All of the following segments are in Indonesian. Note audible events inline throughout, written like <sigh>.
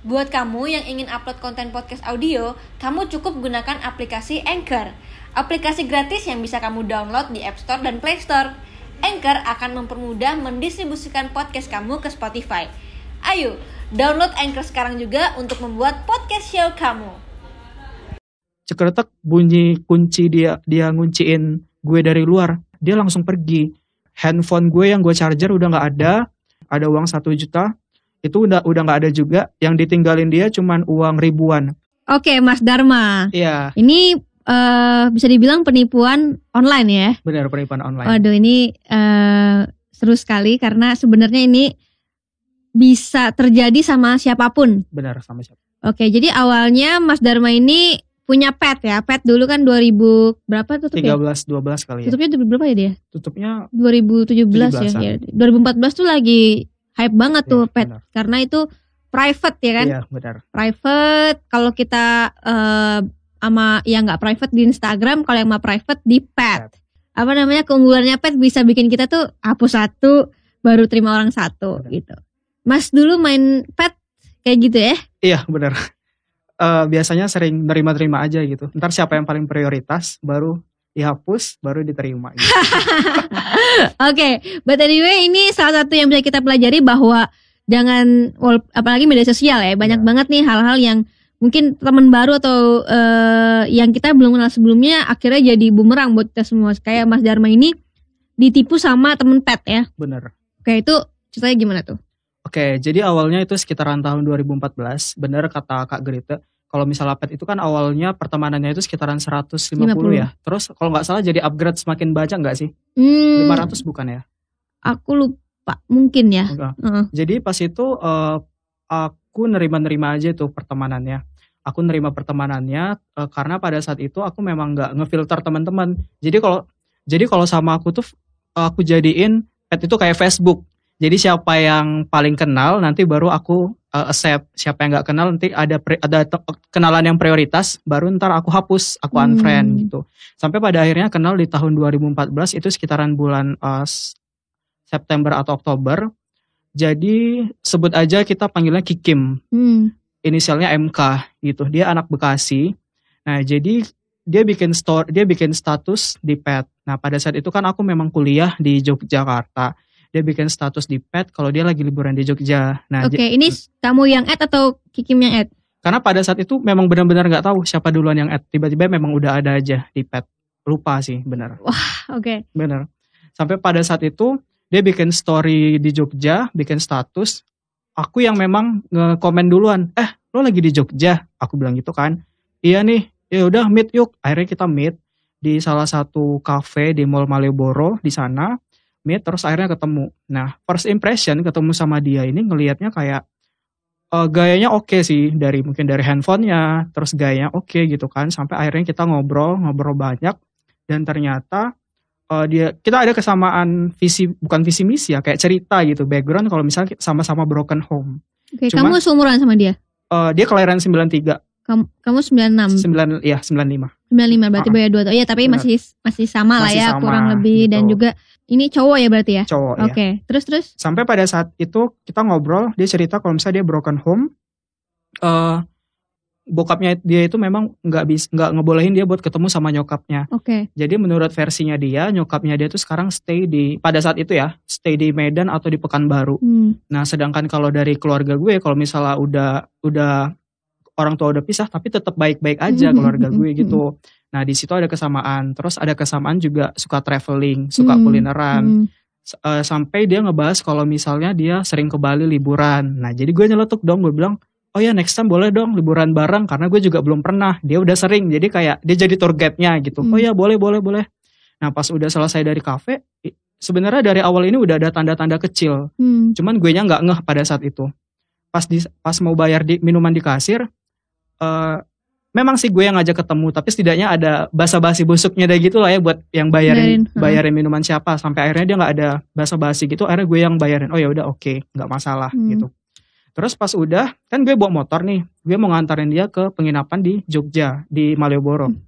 Buat kamu yang ingin upload konten podcast audio, kamu cukup gunakan aplikasi Anchor. Aplikasi gratis yang bisa kamu download di App Store dan Play Store. Anchor akan mempermudah mendistribusikan podcast kamu ke Spotify. Ayo, download Anchor sekarang juga untuk membuat podcast show kamu. Cekeretek bunyi kunci dia dia ngunciin gue dari luar. Dia langsung pergi. Handphone gue yang gue charger udah nggak ada. Ada uang satu juta. Itu udah udah nggak ada juga. Yang ditinggalin dia cuman uang ribuan. Oke, Mas Dharma. Iya, Ini eh, bisa dibilang penipuan online ya. benar penipuan online. Waduh, ini eh, seru sekali karena sebenarnya ini bisa terjadi sama siapa pun. Benar sama siapa? Oke, jadi awalnya Mas Dharma ini punya pet ya. Pet dulu kan 2000 berapa tutup ya? 13 12 kali ya. Tutupnya berapa ya dia? Tutupnya 2017 ya. 17-an. ya. 2014 tuh lagi hype banget tuh Iya, pet benar. karena itu private ya kan? Iya, benar. Private kalau kita eh sama yang nggak private di Instagram, kalau yang mau private di pet. Apa namanya keunggulannya pet bisa bikin kita tuh hapus satu baru terima orang satu Benar. gitu. Mas dulu main pet kayak gitu ya? Iya, benar. Eh, biasanya sering nerima-terima aja gitu. Ntar siapa yang paling prioritas baru dihapus, baru diterima gitu. <laughs> Oke, but anyway ini salah satu yang bisa kita pelajari bahwa jangan apalagi media sosial ya banyak Ya. banget nih hal-hal yang mungkin teman baru atau eh, yang kita belum kenal sebelumnya akhirnya jadi bumerang buat kita semua. Kayak Mas Dharma ini ditipu sama temen pet ya. Bener. Oke itu ceritanya gimana tuh? Oke, jadi awalnya itu sekitaran tahun 2014. Bener kata Kak Grita. Kalau misalnya pet itu kan awalnya pertemanannya itu sekitaran 150 50. ya. Terus kalau nggak salah jadi upgrade semakin banyak nggak sih? Hmm, 500 bukan ya? Aku lupa mungkin ya. Enggak. Heeh. Jadi pas itu eh, aku nerima-nerima aja tuh pertemanannya. Aku nerima pertemanannya eh, karena pada saat itu aku memang nggak ngefilter teman-teman. Jadi kalau jadi kalau sama aku tuh eh, aku jadiin pet itu kayak Facebook. Jadi siapa yang paling kenal nanti baru aku eh, accept. Siapa yang nggak kenal nanti ada pri- ada kenalan yang prioritas baru ntar aku hapus, aku Hmm. unfriend gitu. Sampai pada akhirnya kenal di tahun 2014 itu sekitaran bulan eh, s- September atau Oktober. Jadi sebut aja kita panggilnya Kikim, Hmm. inisialnya MK gitu. Dia anak Bekasi. Nah, jadi dia bikin store, dia bikin status di pet. Nah, pada saat itu kan aku memang kuliah di Yogyakarta. Dia bikin status di pet kalau dia lagi liburan di Jogja. Nah, Oke, j- ini kamu yang add atau Kikim yang add? karena pada saat itu memang benar-benar nggak tahu siapa duluan yang add. Tiba-tiba memang udah ada aja di pet. Lupa sih, benar. Oke. Bener. Sampai pada saat itu dia bikin story di Jogja, bikin status. Aku yang memang nge-komen duluan. Eh, lo lagi di Jogja? Aku bilang gitu kan. Iya nih. Ya udah meet yuk. Akhirnya kita meet di salah satu cafe di Mall Malioboro di sana. Meet terus akhirnya ketemu. Nah, first impression ketemu sama dia ini ngelihatnya kayak eh, gayanya oke sih dari mungkin dari handphonenya, terus gayanya oke gitu kan. Sampai akhirnya kita ngobrol, ngobrol banyak dan ternyata eh, dia kita ada kesamaan visi bukan visi misi ya kayak cerita gitu background kalau misalnya sama-sama broken home Oke, Cuma- kamu seumuran sama dia? Eh, dia kelahiran 93 Kamu kamu 96. 9 ya 95 95 berarti Ah, beda dua tahun. Iya, tapi benar. masih masih sama lah ya, sama, kurang lebih dan gitu. juga ini cowok ya berarti ya. cowok ya Oke, terus terus sampai pada saat itu kita ngobrol dia cerita kalau misalnya dia broken home eh bokapnya dia itu memang nggak bisa nggak ngebolehin dia buat ketemu sama nyokapnya oke. jadi menurut versinya dia nyokapnya dia tuh sekarang stay di pada saat itu ya stay di Medan atau di Pekanbaru Hmm. Nah, sedangkan kalau dari keluarga gue, kalau misalnya udah udah orang tua udah pisah, tapi tetap baik-baik aja keluarga gue gitu. Nah, di situ ada kesamaan. Terus ada kesamaan juga suka traveling, suka Hmm, kulineran. Hmm. Eh, sampai dia ngebahas kalau misalnya dia sering ke Bali liburan. Nah, jadi gue nyeletuk dong, gue bilang, oh ya next time boleh dong liburan bareng karena gue juga belum pernah. Dia udah sering, jadi kayak dia jadi tour guide-nya gitu. Hmm. Oh ya boleh, boleh, boleh. Nah, pas udah selesai dari kafe, sebenarnya dari awal ini udah ada tanda-tanda kecil Hmm. cuman gue nya nggak ngeh pada saat itu pas di pas mau bayar di minuman di kasir eh memang sih gue yang ngajak ketemu tapi setidaknya ada basa-basi busuknya deh gitu lah ya buat yang bayarin Bayarin, ha. bayarin minuman siapa sampai akhirnya dia nggak ada basa-basi gitu akhirnya gue yang bayarin oh ya udah oke nggak masalah Hmm. gitu terus pas udah kan gue bawa motor nih gue mau ngantarin dia ke penginapan di Jogja di Malioboro Hmm.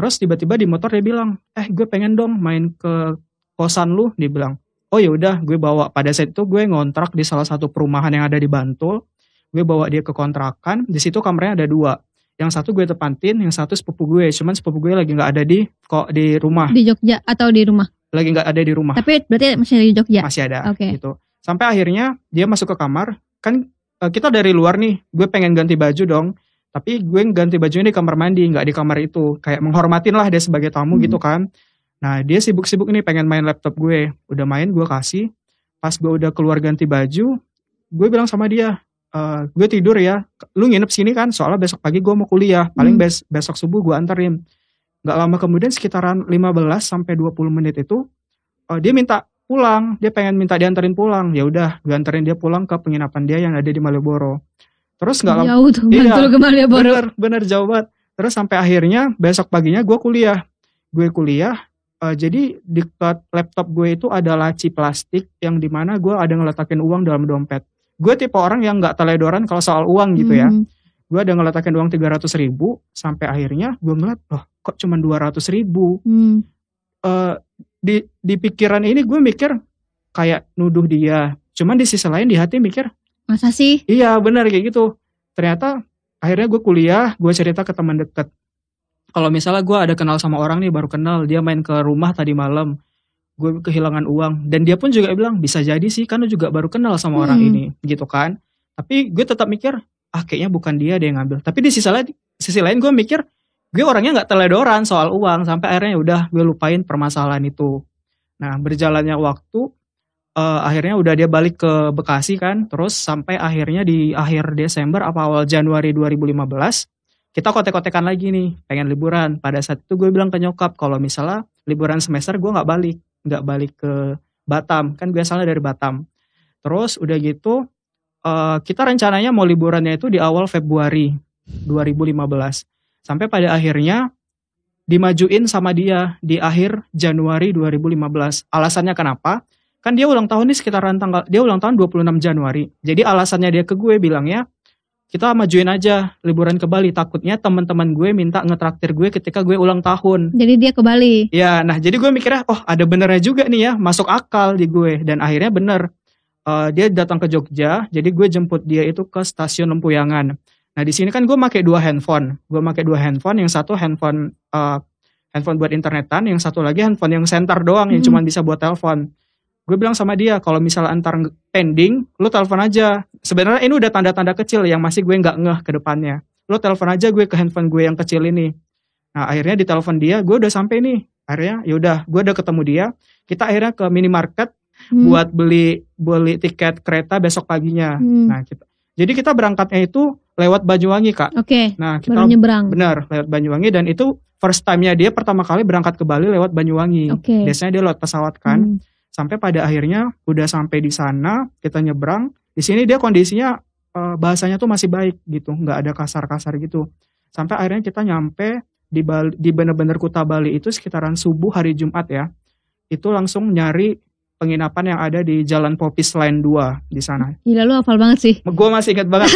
terus tiba-tiba di motor dia bilang eh gue pengen dong main ke kosan lu dia bilang oh ya udah gue bawa pada saat itu gue ngontrak di salah satu perumahan yang ada di Bantul gue bawa dia ke kontrakan di situ kamarnya ada dua. Yang satu gue tempatin yang satu sepupu gue. Cuman sepupu gue lagi nggak ada di kok di rumah. Di Jogja atau di rumah? lagi nggak ada di rumah. Tapi berarti masih di Jogja. masih ada Oke. gitu. Sampai akhirnya dia masuk ke kamar. Kan eh, kita dari luar nih gue pengen ganti baju dong. Tapi gue ganti bajunya di kamar mandi nggak di kamar itu. Kayak menghormatin lah dia sebagai tamu Hmm. gitu kan. Nah dia sibuk-sibuk nih pengen main laptop gue. Udah main gue kasih. Pas gue udah keluar ganti baju gue bilang sama dia "Eh, gue tidur ya. Lu nginep sini kan soalnya besok pagi gue mau kuliah. Paling Hmm. bes- besok subuh gue anterin. Nggak lama kemudian sekitaran 15 sampai 20 menit itu eh, dia minta pulang. Dia pengen minta dianterin pulang. Ya udah gue anterin dia pulang ke penginapan dia yang ada di Malioboro. Terus nggak lama Jauh tuh Iya. Ke Malioboro. bener bener jauh banget. Terus sampai akhirnya besok paginya gue kuliah. Gue kuliah eh, jadi di dekat laptop gue itu ada laci plastik yang di mana gue ada ngeletakin uang dalam dompet gue tipe orang yang nggak teledoran kalau soal uang gitu ya Hmm. gue ada ngeletakin uang 300 ribu sampai akhirnya gue ngeliat oh kok cuma 200 ribu Hmm. eh di di pikiran ini gue mikir kayak nuduh dia. Cuman di sisi lain di hati mikir, Masa sih? iya benar kayak gitu. Ternyata akhirnya gue kuliah, gue cerita ke teman deket. Kalau misalnya gue ada kenal sama orang nih baru kenal, dia main ke rumah tadi malam, gue kehilangan uang dan dia pun juga bilang bisa jadi sih karena juga baru kenal sama orang Hmm. ini gitu kan. Tapi gue tetap mikir ah kayaknya bukan dia deh yang ngambil. Tapi di sisi lain, sisi lain gue mikir gue orangnya nggak teledoran soal uang sampai akhirnya ya udah gue lupain permasalahan itu. Nah berjalannya waktu eh, akhirnya udah dia balik ke Bekasi kan, terus sampai akhirnya di akhir Desember apa awal Januari 2015 kita kotek-kotekan lagi nih pengen liburan. Pada saat itu gue bilang ke nyokap kalau misalnya liburan semester gue nggak balik, nggak balik ke Batam kan gue asalnya dari Batam. Terus udah gitu eh, kita rencananya mau liburannya itu di awal Februari 2015 sampai pada akhirnya dimajuin sama dia di akhir Januari 2015. Alasannya kenapa? Kan dia ulang tahun nih sekitaran tanggal dia ulang tahun 26 Januari. Jadi alasannya dia ke gue bilangnya kita majuin aja liburan ke Bali. Takutnya teman-teman gue minta ngetraktir gue ketika gue ulang tahun. Jadi dia ke Bali. Ya, nah jadi gue mikirnya, oh ada benernya juga nih ya, masuk akal di gue. Dan akhirnya bener, Eh, dia datang ke Jogja, jadi gue jemput dia itu ke stasiun Lempuyangan. Nah di sini kan gue pakai dua handphone, gue pakai dua handphone, yang satu handphone eh, handphone buat internetan, yang satu lagi handphone yang center doang, yang Hmm. cuma bisa buat telepon. Gue bilang sama dia, kalau misalnya antar pending, lu telepon aja. Sebenarnya ini udah tanda-tanda kecil yang masih gue nggak ngeh ke depannya. Lu telepon aja gue ke handphone gue yang kecil ini. Nah akhirnya di telepon dia, gue udah sampai nih. Akhirnya yaudah, gue udah ketemu dia. Kita akhirnya ke minimarket Hmm. buat beli beli tiket kereta besok paginya. Hmm. Nah kita, jadi kita berangkatnya itu lewat Banyuwangi kak. Oke, Nah kita baru nyebrang. benar lewat Banyuwangi dan itu first time-nya dia pertama kali berangkat ke Bali lewat Banyuwangi. Oke. Biasanya dia lewat pesawat kan. Hmm. Sampai pada akhirnya udah sampai di sana kita nyebrang. Di sini dia kondisinya eh, bahasanya tuh masih baik gitu, nggak ada kasar-kasar gitu. Sampai akhirnya kita nyampe di Bali, di bener-bener Kuta Bali itu sekitaran subuh hari Jumat ya. Itu langsung nyari penginapan yang ada di Jalan Popis Line 2 di sana. Gila lu hafal banget sih. Gue masih ingat banget.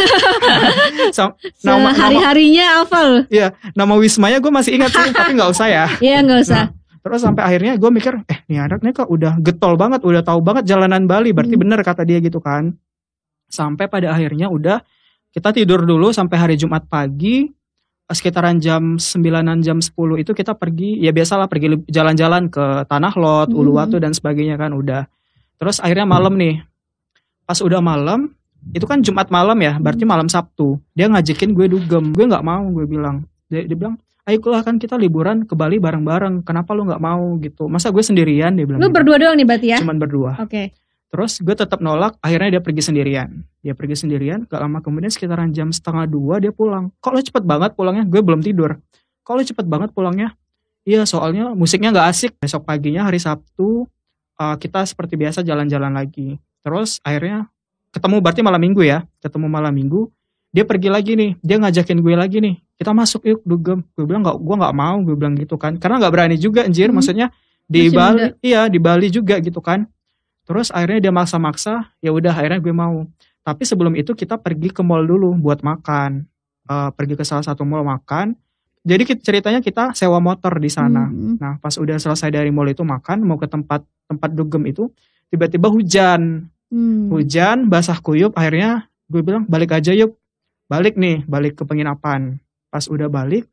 <laughs> Sam- nama, Sehari-harinya hafal. nama Wismanya gue masih ingat sih, tapi nggak usah ya. Iya nggak usah. Nah, terus sampai akhirnya gue mikir, eh nih anak nih kok udah getol banget, udah tahu banget jalanan Bali, berarti Hmm. bener kata dia gitu kan. Sampai pada akhirnya udah kita tidur dulu sampai hari Jumat pagi, sekitaran jam 9 jam 10 itu kita pergi, ya biasalah pergi jalan-jalan ke Tanah Lot, Hmm. Uluwatu dan sebagainya kan udah. Terus akhirnya malam nih, pas udah malam, itu kan Jumat malam ya, berarti Hmm. malam Sabtu. Dia ngajakin gue dugem, gue nggak mau, gue bilang. Dia, dia bilang, ayolah kan kita liburan ke Bali bareng-bareng. Kenapa lu nggak mau gitu? Masa gue sendirian dia bilang. Lu gitu. berdua doang nih berarti ya? Cuman berdua. Oke. Terus gue tetap nolak. Akhirnya dia pergi sendirian. Dia pergi sendirian. Gak lama kemudian sekitaran jam setengah dua dia pulang. Kok lo cepet banget pulangnya? Gue belum tidur. Kok lo cepet banget pulangnya? Iya soalnya musiknya nggak asik. Besok paginya hari Sabtu uh, kita seperti biasa jalan-jalan lagi. Terus akhirnya ketemu berarti malam minggu ya. Ketemu malam minggu. Dia pergi lagi nih. Dia ngajakin gue lagi nih. Kita masuk yuk dugem. Gue bilang nggak, gue nggak mau. Gue bilang gitu kan. Karena nggak berani juga anjir. Hmm. Maksudnya di Masih Bali, muda. iya di Bali juga gitu kan. Terus akhirnya dia maksa-maksa, ya udah akhirnya gue mau. Tapi sebelum itu kita pergi ke mall dulu buat makan. Eh, pergi ke salah satu mall makan. Jadi ceritanya kita sewa motor di sana. Hmm. Nah, pas udah selesai dari mall itu makan, mau ke tempat tempat dugem itu, tiba-tiba hujan. Hmm. Hujan, basah kuyup, akhirnya gue bilang balik aja yuk balik nih balik ke penginapan. Pas udah balik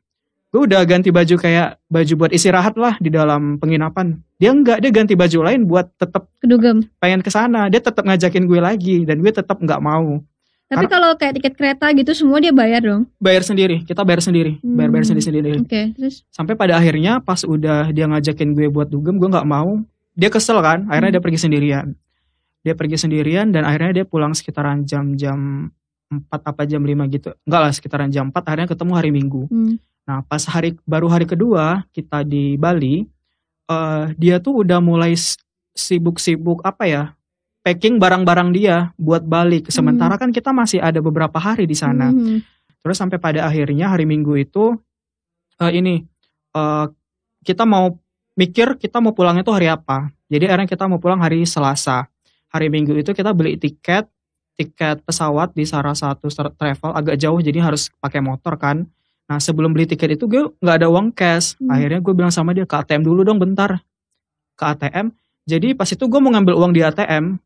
gue udah ganti baju kayak baju buat istirahat lah di dalam penginapan. Dia enggak dia ganti baju lain buat tetap Kedugem. pengen ke sana. Dia tetap ngajakin gue lagi dan gue tetap nggak mau. Tapi kalau kayak tiket kereta gitu semua dia bayar dong. bayar sendiri. Kita bayar sendiri. Bayar bayar Hmm. sendiri sendiri. Oke, terus? Sampai pada akhirnya pas udah dia ngajakin gue buat dugem gue nggak mau. Dia kesel kan? Akhirnya Hmm. dia pergi sendirian. Dia pergi sendirian dan akhirnya dia pulang sekitaran jam-jam 4 apa jam 5 gitu. Enggak lah sekitaran jam 4 akhirnya ketemu hari minggu. Hmm, nah pas hari baru hari kedua kita di Bali eh dia tuh udah mulai sibuk-sibuk apa ya packing barang-barang dia buat balik. Sementara kan kita masih ada beberapa hari di sana. Hmm, Terus sampai pada akhirnya hari Minggu itu eh, ini eh, kita mau mikir kita mau pulangnya tuh hari apa. Jadi akhirnya kita mau pulang hari Selasa. Hari Minggu itu kita beli tiket tiket pesawat di salah satu tra- travel agak jauh jadi harus pakai motor kan. Nah sebelum beli tiket itu gue nggak ada uang cash. Hmm. Akhirnya gue bilang sama dia ke ATM dulu dong bentar. Ke ATM. Jadi pas itu gue mau ngambil uang di ATM.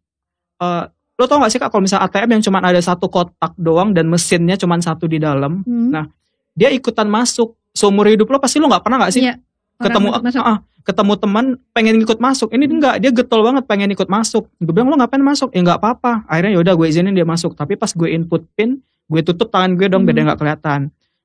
eh lo tau gak sih kak kalau misalnya ATM yang cuma ada satu kotak doang dan mesinnya cuma satu di dalam hmm. Nah, dia ikutan masuk seumur hidup lo pasti lo nggak pernah nggak sih orang ketemu ah, ketemu teman pengen ikut masuk. Ini enggak dia getol banget pengen ikut masuk. Gue bilang lo ngapain masuk? Ya nggak apa-apa. Akhirnya yaudah gue izinin dia masuk. Tapi pas gue input pin gue tutup tangan gue dong biar Hmm. dia nggak kelihatan.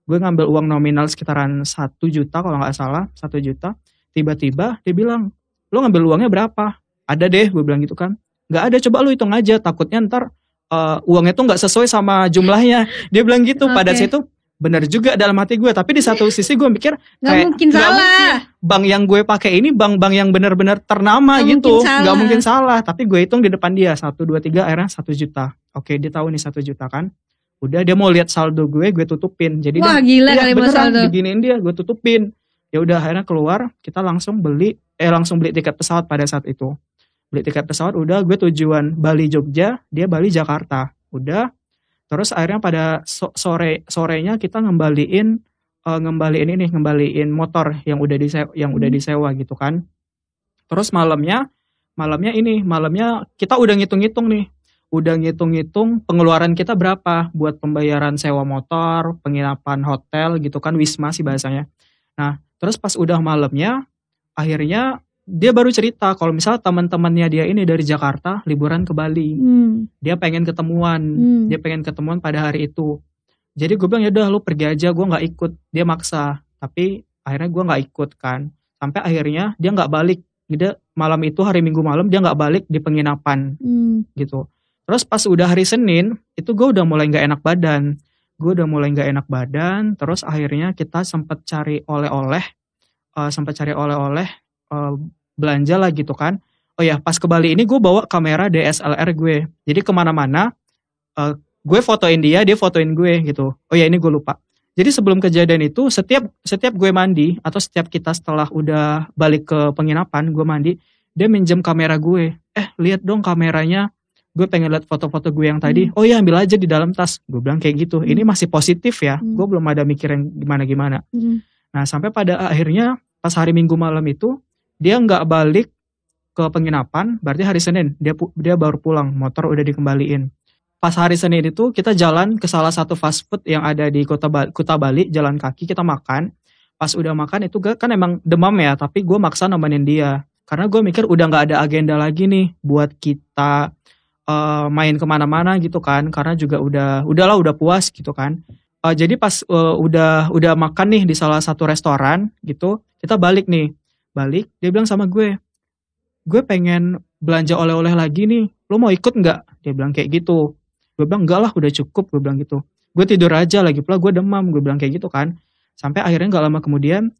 Gue ngambil uang nominal sekitaran satu juta kalau nggak salah satu juta. Tiba-tiba dia bilang lo ngambil uangnya berapa? Ada deh gue bilang gitu kan. Nggak ada coba lo hitung aja. Takutnya ntar eh, uangnya tuh nggak sesuai sama jumlahnya. Dia bilang gitu. Pada Oke. situ benar juga dalam hati gue tapi di satu sisi gue mikir Nggak kayak, mungkin nggak salah. bank yang gue pakai ini bank-bank yang benar-benar ternama Nggak gitu. mungkin nggak mungkin salah tapi gue hitung di depan dia satu dua tiga akhirnya satu juta. Oke dia tahu nih satu juta kan. Udah dia mau lihat saldo gue gue tutupin. Jadi Wah, dia gila iya, kali beneran saldo. diginiin dia gue tutupin. Ya udah akhirnya keluar kita langsung beli eh langsung beli tiket pesawat pada saat itu. Beli tiket pesawat udah gue tujuan Bali Jogja dia Bali Jakarta udah terus akhirnya pada so- sore sorenya kita ngembaliin eh, ngembaliin ini ngembaliin motor yang udah disewa yang udah Hmm. disewa gitu kan. Terus malamnya malamnya ini malamnya kita udah ngitung-ngitung nih. Udah ngitung-ngitung pengeluaran kita berapa buat pembayaran sewa motor penginapan hotel gitu kan wisma sih bahasanya. Nah terus pas udah malamnya akhirnya dia baru cerita kalau misal teman-temannya dia ini dari Jakarta liburan ke Bali. Hmm, dia pengen ketemuan. Hmm. dia pengen ketemuan pada hari itu. Jadi gue bilang ya udah lu pergi aja gue nggak ikut. Dia maksa. Tapi akhirnya gue nggak ikut kan. Sampai akhirnya dia nggak balik. Dia malam itu hari minggu malam dia nggak balik di penginapan. Hmm. gitu. Terus pas udah hari senin itu gue udah mulai nggak enak badan. Gue udah mulai nggak enak badan. Terus akhirnya kita sempat cari oleh-oleh eh, sempat cari oleh-oleh eh, belanja lah gitu kan. Oh ya pas ke Bali ini gue bawa kamera DSLR gue. Jadi ke mana-mana eh, gue fotoin dia dia fotoin gue gitu. Oh ya ini gue lupa. Jadi sebelum kejadian itu setiap setiap gue mandi atau setiap kita setelah udah balik ke penginapan gue mandi dia minjem kamera gue. Eh lihat dong kameranya. Gue pengen lihat foto-foto gue yang tadi. Oh ya ambil aja di dalam tas. Gue bilang kayak gitu. Ini masih positif ya. Hmm. gue belum ada mikir yang gimana gimana Hmm. Nah sampai pada akhirnya pas hari Minggu malam itu dia nggak balik ke penginapan, berarti hari Senin dia dia baru pulang, motor udah dikembaliin. Pas hari Senin itu kita jalan ke salah satu fast food yang ada di kota Bali, Kuta Bali, jalan kaki kita makan. Pas udah makan itu kan emang demam ya, tapi gue maksa nemenin dia karena gue mikir udah nggak ada agenda lagi nih buat kita eh, main ke mana-mana gitu kan, karena juga udah udahlah udah puas gitu kan. Uh, jadi pas uh, udah udah makan nih di salah satu restoran gitu, kita balik nih. Balik, dia bilang sama gue, gue pengen belanja oleh-oleh lagi nih. Lo mau ikut nggak? Dia bilang kayak gitu. Gue bilang enggak lah, udah cukup. Gue bilang gitu. Gue tidur aja lagi pula gue demam. Gue bilang kayak gitu kan. Sampai akhirnya nggak lama kemudian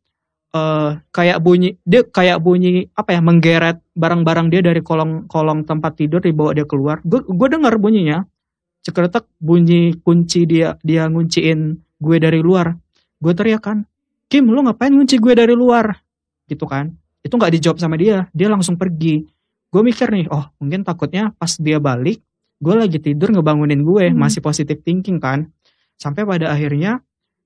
eh kayak bunyi dia kayak bunyi apa ya menggeret barang-barang dia dari kolong kolong tempat tidur dibawa dia keluar. Gue gue dengar bunyinya cekeretek bunyi kunci dia dia ngunciin gue dari luar gue teriak kan Kim lu ngapain ngunci gue dari luar gitu kan. Itu nggak dijawab sama dia. Dia langsung pergi. Gue mikir nih oh mungkin takutnya pas dia balik gue lagi tidur ngebangunin gue Hmm. masih positive thinking kan. Sampai pada akhirnya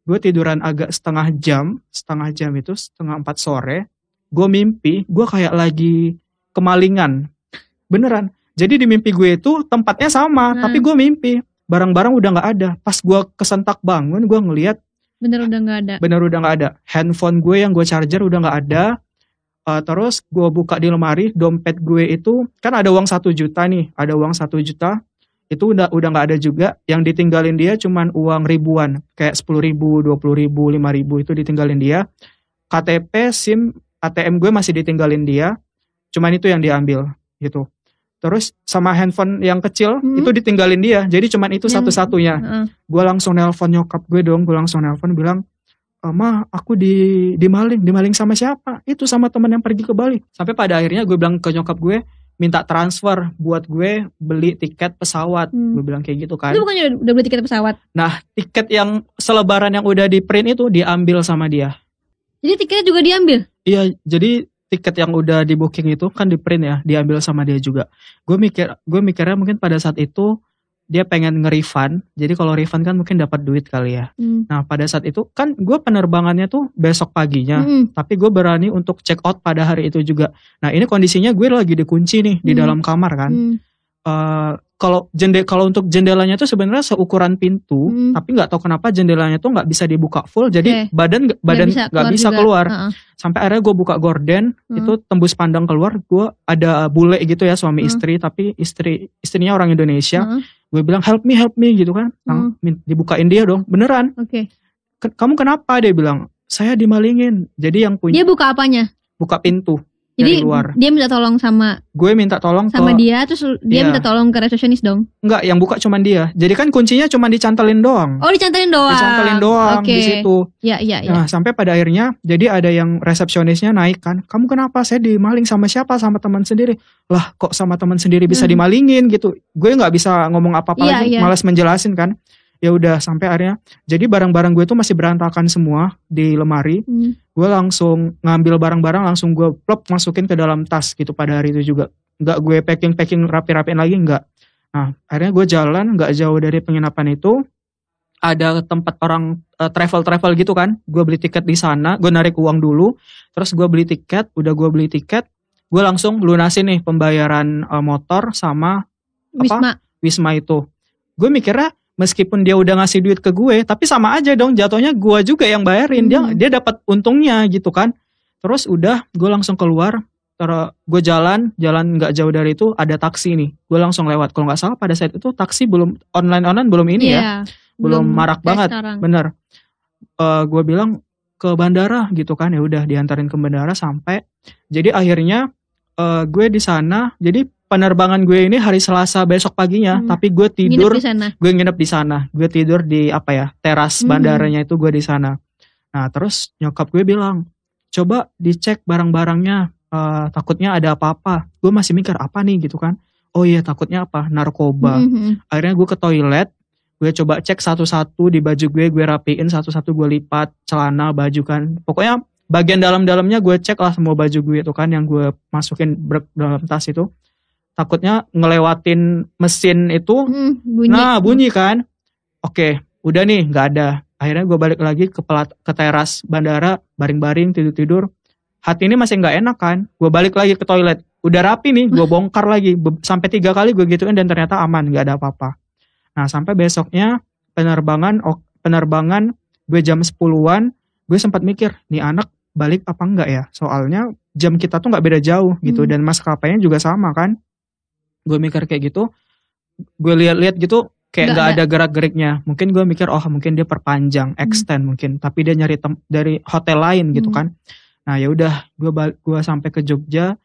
gue tiduran agak setengah jam setengah jam itu setengah empat sore gue mimpi gue kayak lagi kemalingan. <laughs> Beneran. Jadi di mimpi gue itu tempatnya sama Hmm. tapi gue mimpi. Barang-barang udah nggak ada. Pas gue kesentak bangun gue ngelihat Bener udah nggak ada. bener udah nggak ada. Handphone gue yang gue charger udah nggak ada. Uh, terus gue buka di lemari dompet gue itu kan ada uang satu juta nih ada uang satu juta. Itu udah udah nggak ada juga. Yang ditinggalin dia cuman uang ribuan kayak sepuluh ribu dua puluh ribu lima ribu itu ditinggalin dia. KTP SIM ATM gue masih ditinggalin dia. Cuman itu yang diambil gitu terus sama handphone yang kecil Hmm. itu ditinggalin dia jadi cuman itu satu-satunya Heeh. gue langsung nelpon nyokap gue dong gue langsung nelpon bilang "Eh, ma aku di dimaling dimaling sama siapa itu sama teman yang pergi ke Bali sampai pada akhirnya gue bilang ke nyokap gue minta transfer buat gue beli tiket pesawat Hmm. gue bilang kayak gitu kan Itu bukannya udah, udah beli tiket pesawat. nah tiket yang selebaran yang udah di print itu diambil sama dia Jadi tiketnya juga diambil. iya jadi tiket yang udah di booking itu kan di print ya diambil sama dia juga gue mikir gue mikirnya mungkin pada saat itu dia pengen nge-refund jadi kalau refund kan mungkin dapat duit kali ya Hmm. Nah pada saat itu kan gue penerbangannya tuh besok paginya, Mm-mm. tapi gue berani untuk check out pada hari itu juga. Nah ini kondisinya gue lagi dikunci nih di Hmm. dalam kamar kan. Hmm. Eh, kalau jende kalau untuk jendelanya tuh sebenarnya seukuran pintu, Hmm. tapi nggak tahu kenapa jendelanya tuh nggak bisa dibuka full, jadi Oke. badan nggak- badan nggak bisa, juga. keluar. Heeh. Sampai akhirnya gue buka gorden, Hmm. itu tembus pandang keluar, gue ada bule gitu ya suami Hmm. istri, tapi istri istrinya orang Indonesia. Heeh. Gue bilang help me help me gitu kan, Hmm. dibukain dia dong, beneran. Oke. "Ke- kamu kenapa dia bilang saya dimalingin jadi yang punya Dia buka apanya? buka pintu Jadi dari luar dia minta tolong sama gue minta tolong sama ke dia terus dia Iya. minta tolong ke resepsionis dong. enggak yang buka cuman dia jadi kan kuncinya cuman dicantelin doang Oh, dicantelin doang. dicantelin doang Oke. di situ Ya, ya, ya. nah sampai pada akhirnya jadi ada yang resepsionisnya naik kan kamu kenapa saya dimaling sama siapa sama teman sendiri lah kok sama teman sendiri bisa Hmm. dimalingin gitu gue nggak bisa ngomong apa-apa Iya, lagi iya. malas menjelasin kan ya udah sampai akhirnya. Jadi barang-barang gue tuh masih berantakan semua di lemari. Hmm. gue langsung ngambil barang-barang langsung gue plop masukin ke dalam tas gitu pada hari itu juga. Nggak gue packing packing rapi-rapiin lagi nggak. Nah akhirnya gue jalan nggak jauh dari penginapan itu ada tempat orang travel travel gitu kan. Gue beli tiket di sana gue narik uang dulu. Terus gue beli tiket udah gue beli tiket gue langsung lunasin nih pembayaran eh, motor sama Wisma. Wisma itu. Gue mikirnya meskipun dia udah ngasih duit ke gue tapi sama aja dong jatuhnya gue juga yang bayarin dia Hmm. dia dapat untungnya gitu kan terus udah gue langsung keluar terus gue jalan jalan nggak jauh dari itu ada taksi nih gue langsung lewat kalau nggak salah pada saat itu taksi belum online online belum ini ya Iya. belum marak kayak banget. sekarang. bener gue bilang ke bandara gitu kan ya udah diantarin ke bandara sampai jadi akhirnya eh, gue di sana jadi penerbangan gue ini hari Selasa besok paginya Hmm. tapi gue Nginep tidur di sana. gue nginep di sana. Gue tidur di apa ya teras Hmm. bandaranya itu gue di sana. Nah terus nyokap gue bilang coba dicek barang-barangnya eh, takutnya ada apa-apa. Gue masih mikir apa nih? Gitu kan. Oh iya takutnya apa? Narkoba. Mhm. akhirnya gue ke toilet gue coba cek satu-satu di baju gue gue rapiin satu-satu gue lipat celana baju kan. Pokoknya bagian dalam-dalamnya gue cek lah semua baju gue itu kan yang gue masukin dalam tas itu takutnya ngelewatin mesin itu Hmm, bunyi. nah bunyi kan? Oke udah nih nggak ada. Akhirnya gue balik lagi ke pelat ke teras bandara baring-baring tidur-tidur. Hati ini masih nggak enak kan? Gue balik lagi ke toilet. Udah rapi nih gue bongkar lagi. Sampai tiga kali gue gituin dan ternyata aman nggak ada apa-apa. Nah sampai besoknya penerbangan penerbangan gue jam 10-an gue sempat mikir nih anak balik apa enggak ya? Soalnya jam kita tuh nggak beda jauh gitu Hmm. dan maskapainya juga sama kan gue mikir kayak gitu gue lihat-lihat gitu kayak Nggak ada gerak-geriknya mungkin gue mikir oh mungkin dia perpanjang extend mungkin tapi dia nyari tem- dari hotel lain gitu Hmm. kan nah ya udah gue gue sampai ke Jogja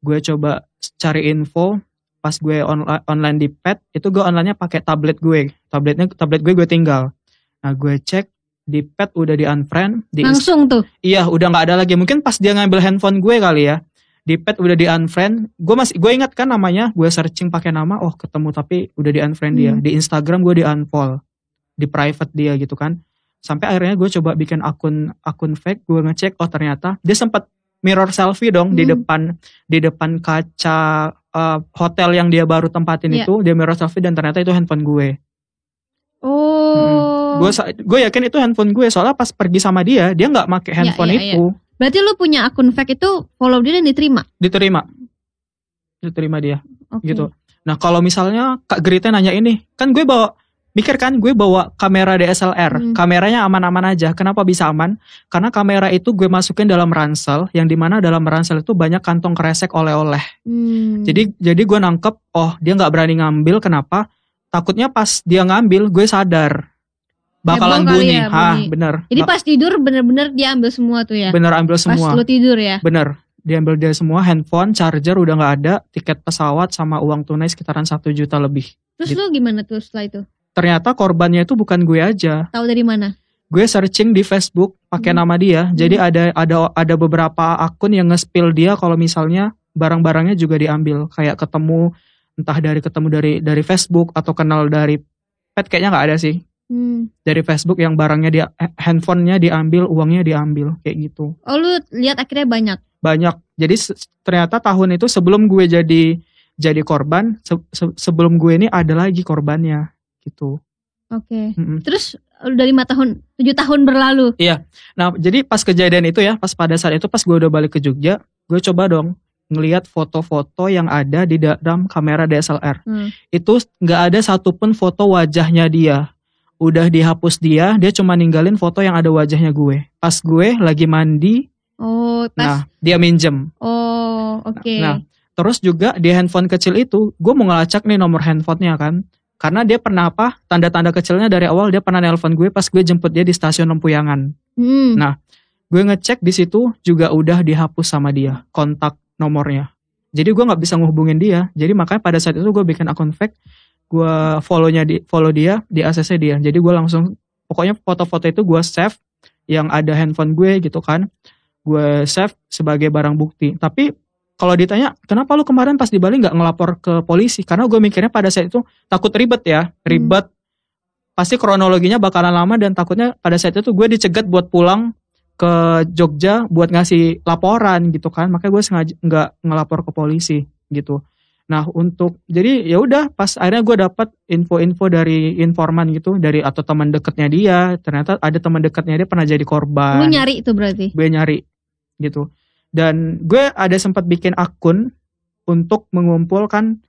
gue coba cari info pas gue onli- online di pet itu gue onlinenya pakai tablet gue tabletnya tablet gue gue tinggal nah gue cek di pet udah di unfriend di Langsung tuh. Iya, udah nggak ada lagi. Mungkin pas dia ngambil handphone gue kali ya. Di pet udah di unfriend. Gue masih gue ingat kan namanya. Gue searching pakai nama. Oh ketemu tapi udah di unfriend dia. Hmm. Di Instagram gue di unfollow. Di private dia gitu kan. Sampai akhirnya gue coba bikin akun akun fake. Gue ngecek. Oh ternyata dia sempat mirror selfie dong di Hmm. depan di depan kaca eh, hotel yang dia baru tempatin Iya. itu. Dia mirror selfie dan ternyata itu handphone gue. Oh. Gue sa- gue yakin itu handphone gue. Soalnya pas pergi sama dia dia nggak pakai handphone iya, iya. itu. Berarti lu punya akun fake itu follow dia dan diterima. Diterima. Diterima dia. Oke. gitu. Nah kalau misalnya Kak Gerita nanya ini, kan gue bawa mikir kan gue bawa kamera DSLR, Hmm. kameranya aman-aman aja. Kenapa bisa aman? Karena kamera itu gue masukin dalam ransel, yang di mana dalam ransel itu banyak kantong kresek oleh-oleh. Hmm. Jadi jadi gue nangkep, oh dia nggak berani ngambil, kenapa? Takutnya pas dia ngambil, gue sadar bakalan Heboh bunyi. ya, Hah, bunyi. bener. Jadi pas tidur bener-bener dia ambil semua tuh ya. bener ambil Pas semua. lu tidur ya. Bener, diambil dia semua, handphone, charger udah nggak ada, tiket pesawat sama uang tunai sekitaran satu juta lebih. Terus Gitu. lu gimana tuh setelah itu? Ternyata korbannya itu bukan gue aja. Tahu dari mana? Gue searching di Facebook pakai Hmm. nama dia. Jadi ada ada ada beberapa akun yang nge-spill dia kalau misalnya barang-barangnya juga diambil. Kayak ketemu entah dari ketemu dari dari Facebook atau kenal dari pet kayaknya nggak ada sih. Hmm. Dari Facebook yang barangnya dia eh, handphonenya diambil, uangnya diambil kayak gitu. Oh lu lihat akhirnya banyak. banyak. Jadi ternyata tahun itu sebelum gue jadi jadi korban, se- se- sebelum gue ini ada lagi korbannya gitu. Oke. Mm-mm. Terus udah lima tahun, tujuh tahun berlalu. Nah, jadi pas kejadian itu ya, pas pada saat itu pas gue udah balik ke Jogja, gue coba dong ngelihat foto-foto yang ada di dalam kamera DSLR. Hmm. Itu nggak ada satupun foto wajahnya dia. Udah dihapus dia, dia cuma ninggalin foto yang ada wajahnya gue. Pas gue lagi mandi, Oh, pas. nah dia minjem. Oh, oke. Nah, Terus juga di handphone kecil itu, gue mau ngelacak nih nomor handphonenya kan. Karena dia pernah apa, tanda-tanda kecilnya dari awal dia pernah nelpon gue pas gue jemput dia di stasiun Lempuyangan. Hmm. Nah, Gue ngecek di situ juga udah dihapus sama dia, kontak nomornya. Jadi gue nggak bisa ngehubungin dia. Jadi makanya pada saat itu gue bikin akun fake, gue follownya di follow dia di ACC dia. Jadi gue langsung, pokoknya foto-foto itu gue save yang ada handphone gue gitu kan. Gue save sebagai barang bukti. Tapi kalau ditanya kenapa lu kemarin pas di Bali nggak ngelapor ke polisi karena gue mikirnya pada saat itu takut ribet ya ribet pasti kronologinya bakalan lama dan takutnya pada saat itu gue dicegat buat pulang ke Jogja buat ngasih laporan gitu kan makanya gue sengaja nggak ngelapor ke polisi gitu nah untuk jadi ya udah pas akhirnya gue dapat info-info dari informan gitu dari atau teman dekatnya dia ternyata ada teman dekatnya dia pernah jadi korban. Lu nyari itu berarti. gue nyari gitu. Dan gue ada sempat bikin akun untuk mengumpulkan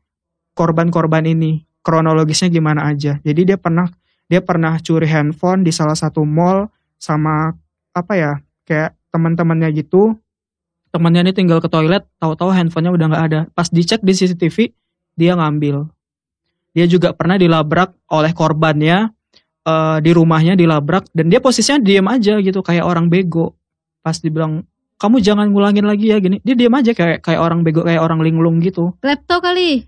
korban-korban ini kronologisnya gimana aja. Jadi dia pernah dia pernah curi handphone di salah satu mall sama apa ya kayak teman-temannya gitu temannya ini tinggal ke toilet tahu-tahu handphonenya udah nggak ada. Pas dicek di CCTV dia ngambil. Dia juga pernah dilabrak oleh korbannya eh, di rumahnya dilabrak dan dia posisinya diem aja gitu kayak orang bego. Pas dibilang kamu jangan ngulangin lagi ya gini. Dia diem aja kayak kayak orang bego kayak orang linglung gitu. Laptop kali.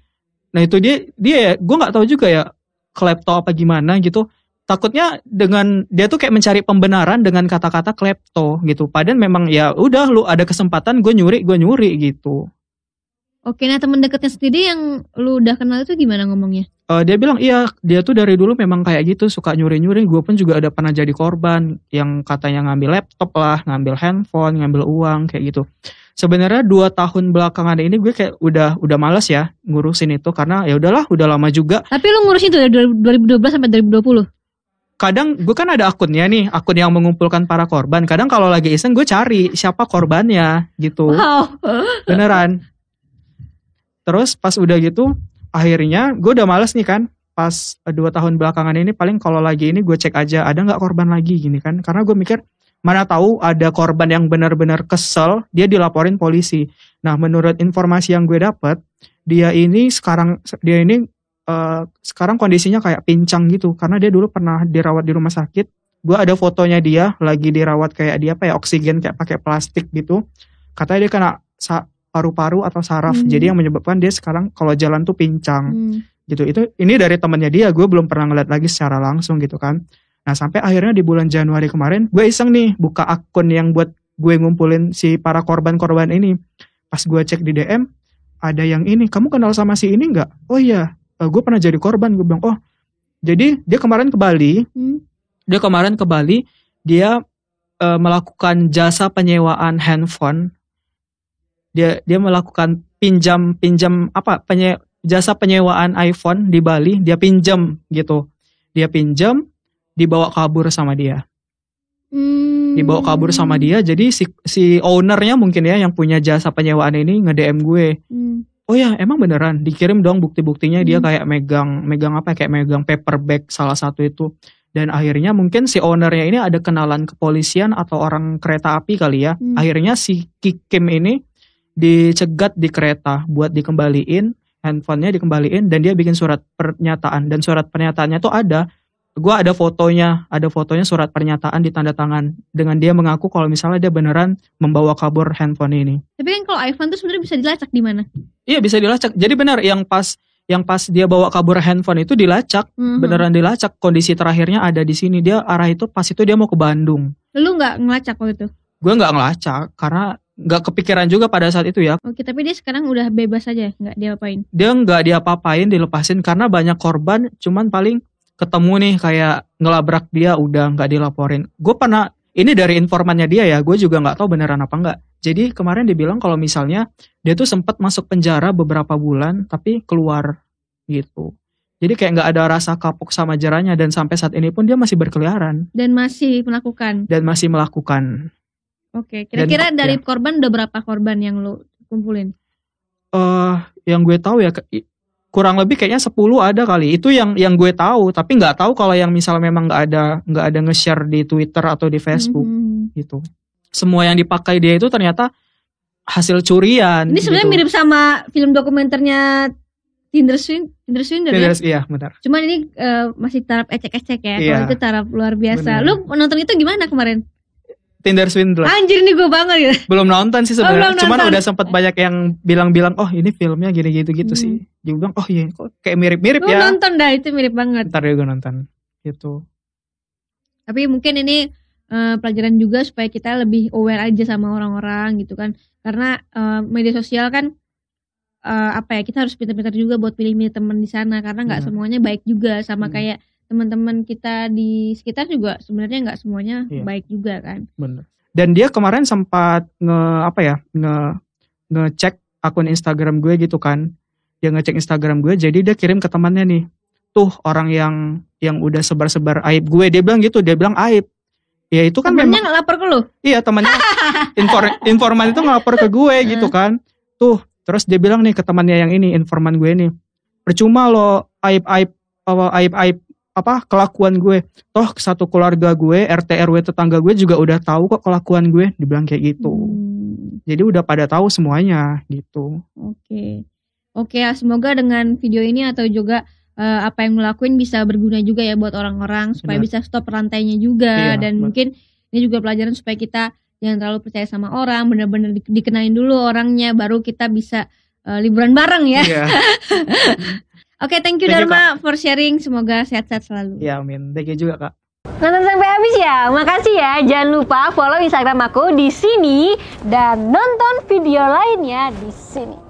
nah itu dia dia gue nggak tahu juga ya klepto apa gimana gitu takutnya dengan dia tuh kayak mencari pembenaran dengan kata-kata klepto gitu. Padahal memang ya udah lu ada kesempatan gue nyuri gue nyuri gitu. Oke, nah temen deketnya sendiri yang lu udah kenal itu gimana ngomongnya? Eh, dia bilang iya dia tuh dari dulu memang kayak gitu suka nyuri-nyuri. Gue pun juga ada pernah jadi korban yang katanya ngambil laptop lah ngambil handphone ngambil uang kayak gitu. Sebenarnya dua tahun belakangan ini gue kayak udah udah males ya ngurusin itu karena ya udahlah udah lama juga. Tapi lu ngurusin itu dari 2012 sampai 2020. Kadang gue kan ada akunnya nih akun yang mengumpulkan para korban. Kadang kalau lagi iseng gue cari siapa korbannya gitu. Wow. beneran. Terus pas udah gitu akhirnya gue udah males nih kan. Pas eh, dua tahun belakangan ini paling kalau lagi ini gue cek aja ada nggak korban lagi gini kan. Karena gue mikir mana tahu ada korban yang benar-benar kesel dia dilaporin polisi. Nah menurut informasi yang gue dapat dia ini sekarang dia ini eh, sekarang kondisinya kayak pincang gitu karena dia dulu pernah dirawat di rumah sakit. Gue ada fotonya dia lagi dirawat kayak dia apa ya oksigen kayak pakai plastik gitu. Katanya dia kena paru-paru atau saraf. Hmm. jadi yang menyebabkan dia sekarang kalau jalan tuh pincang. Hmm. gitu. Itu ini dari temannya dia gue belum pernah ngeliat lagi secara langsung gitu kan. Nah sampai akhirnya di bulan Januari kemarin gue iseng nih buka akun yang buat gue ngumpulin si para korban-korban ini. Pas gue cek di DM ada yang ini kamu kenal sama si ini nggak? Oh iya eh, gue pernah jadi korban gue bilang oh jadi dia kemarin ke Bali Hmm. dia kemarin ke Bali dia eh, melakukan jasa penyewaan handphone dia dia melakukan pinjam pinjam apa penye, jasa penyewaan iPhone di Bali dia pinjam gitu dia pinjam dibawa kabur sama dia Hmm. dibawa kabur sama dia jadi si si ownernya mungkin ya yang punya jasa penyewaan ini nge DM gue Hmm. Oh ya emang beneran? Dikirim dong bukti-buktinya. Dia Hmm. kayak megang megang apa ya, kayak megang paper bag salah satu itu. Dan akhirnya mungkin si ownernya ini ada kenalan kepolisian atau orang kereta api kali ya. Hmm. akhirnya si Ki Kim ini dicegat di kereta buat dikembaliin handphonenya dikembaliin dan dia bikin surat pernyataan. Dan surat pernyataannya tuh ada gua ada fotonya ada fotonya surat pernyataan ditanda tangan dengan dia mengaku kalau misalnya dia beneran membawa kabur handphone ini Tapi kan kalau iPhone tuh sebenarnya bisa dilacak di mana? Iya bisa dilacak. Jadi benar yang pas yang pas dia bawa kabur handphone itu dilacak, Mhm. beneran dilacak. Kondisi terakhirnya ada di sini. Dia arah itu pas itu dia mau ke Bandung. Lu nggak ngelacak waktu itu? Gue nggak ngelacak karena nggak kepikiran juga pada saat itu ya. Oke, tapi dia sekarang udah bebas aja, nggak diapain. Dia nggak diapa-apain, dilepasin karena banyak korban. Cuman paling ketemu nih kayak ngelabrak dia udah nggak dilaporin. Gue pernah ini dari informannya dia ya. Gue juga nggak tahu beneran apa nggak. Jadi kemarin dibilang kalau misalnya dia tuh sempat masuk penjara beberapa bulan tapi keluar gitu. Jadi kayak nggak ada rasa kapok sama jerahnya dan sampai saat ini pun dia masih berkeliaran Dan masih melakukan. dan masih melakukan. Oke, kira-kira Dan- dari ya. korban udah berapa korban yang lu kumpulin? eh yang gue tahu ya kurang lebih kayaknya 10 ada kali. Itu yang yang gue tahu, tapi nggak tahu kalau yang misalnya memang nggak ada nggak ada nge-share di Twitter atau di Facebook Mhm. gitu. Semua yang dipakai dia itu ternyata hasil curian. Ini sebenarnya gitu. mirip sama film dokumenternya Tinder Swin, Tinder Swindler ya. Iya, benar. Cuman ini eh, masih taraf ecek-ecek ya. Iya. Kalau itu taraf luar biasa. Bener. Lu nonton itu gimana kemarin? Tinder Swindler. Anjir nih gue banget ya. belum nonton sih Oh, sebenarnya. belum Cuman nonton. udah sempat banyak yang bilang-bilang, oh ini filmnya gini gitu gitu Hmm. sih. Dia bilang, oh iya, kok kayak mirip-mirip ya. nonton dah itu mirip banget. Ntar gue nonton. Gitu. Tapi mungkin ini eh, pelajaran juga supaya kita lebih aware aja sama orang-orang gitu kan. Karena eh, media sosial kan eh, apa ya kita harus pintar-pintar juga buat pilih-pilih teman di sana karena nggak Iya. semuanya baik juga sama Hmm. kayak teman-teman kita di sekitar juga sebenarnya nggak semuanya Iya. baik juga kan. Bener. Dan dia kemarin sempat nge apa ya nge ngecek akun Instagram gue gitu kan. Dia ngecek Instagram gue, jadi dia kirim ke temannya nih. Tuh orang yang yang udah sebar-sebar aib gue, dia bilang gitu, dia bilang aib. Ya itu kan memang Temennya nggak lapor ke lu? Iya temannya <laughs> infor, informan itu ngelapor ke gue gitu kan. Tuh terus dia bilang nih ke temannya yang ini informan gue nih. Percuma lo aib aib apa kelakuan gue. Toh satu keluarga gue RT RW tetangga gue juga udah tahu kok kelakuan gue. Dibilang kayak gitu. Hmm. Jadi udah pada tahu semuanya gitu. Oke. Oke ya, semoga dengan video ini atau juga eh, apa yang ngelakuin bisa berguna juga ya buat orang-orang supaya Benar. bisa stop rantainya juga Iya, dan benar. mungkin ini juga pelajaran supaya kita jangan terlalu percaya sama orang, bener-bener di- dikenain dulu orangnya baru kita bisa eh, liburan bareng ya. Iya. <laughs> Oke, thank you Thank you, Dharma for sharing. Semoga sehat-sehat selalu. Ya amin. Thank you juga kak. Nonton sampai habis ya. Makasih ya. Jangan lupa follow Instagram aku di sini dan nonton video lainnya di sini.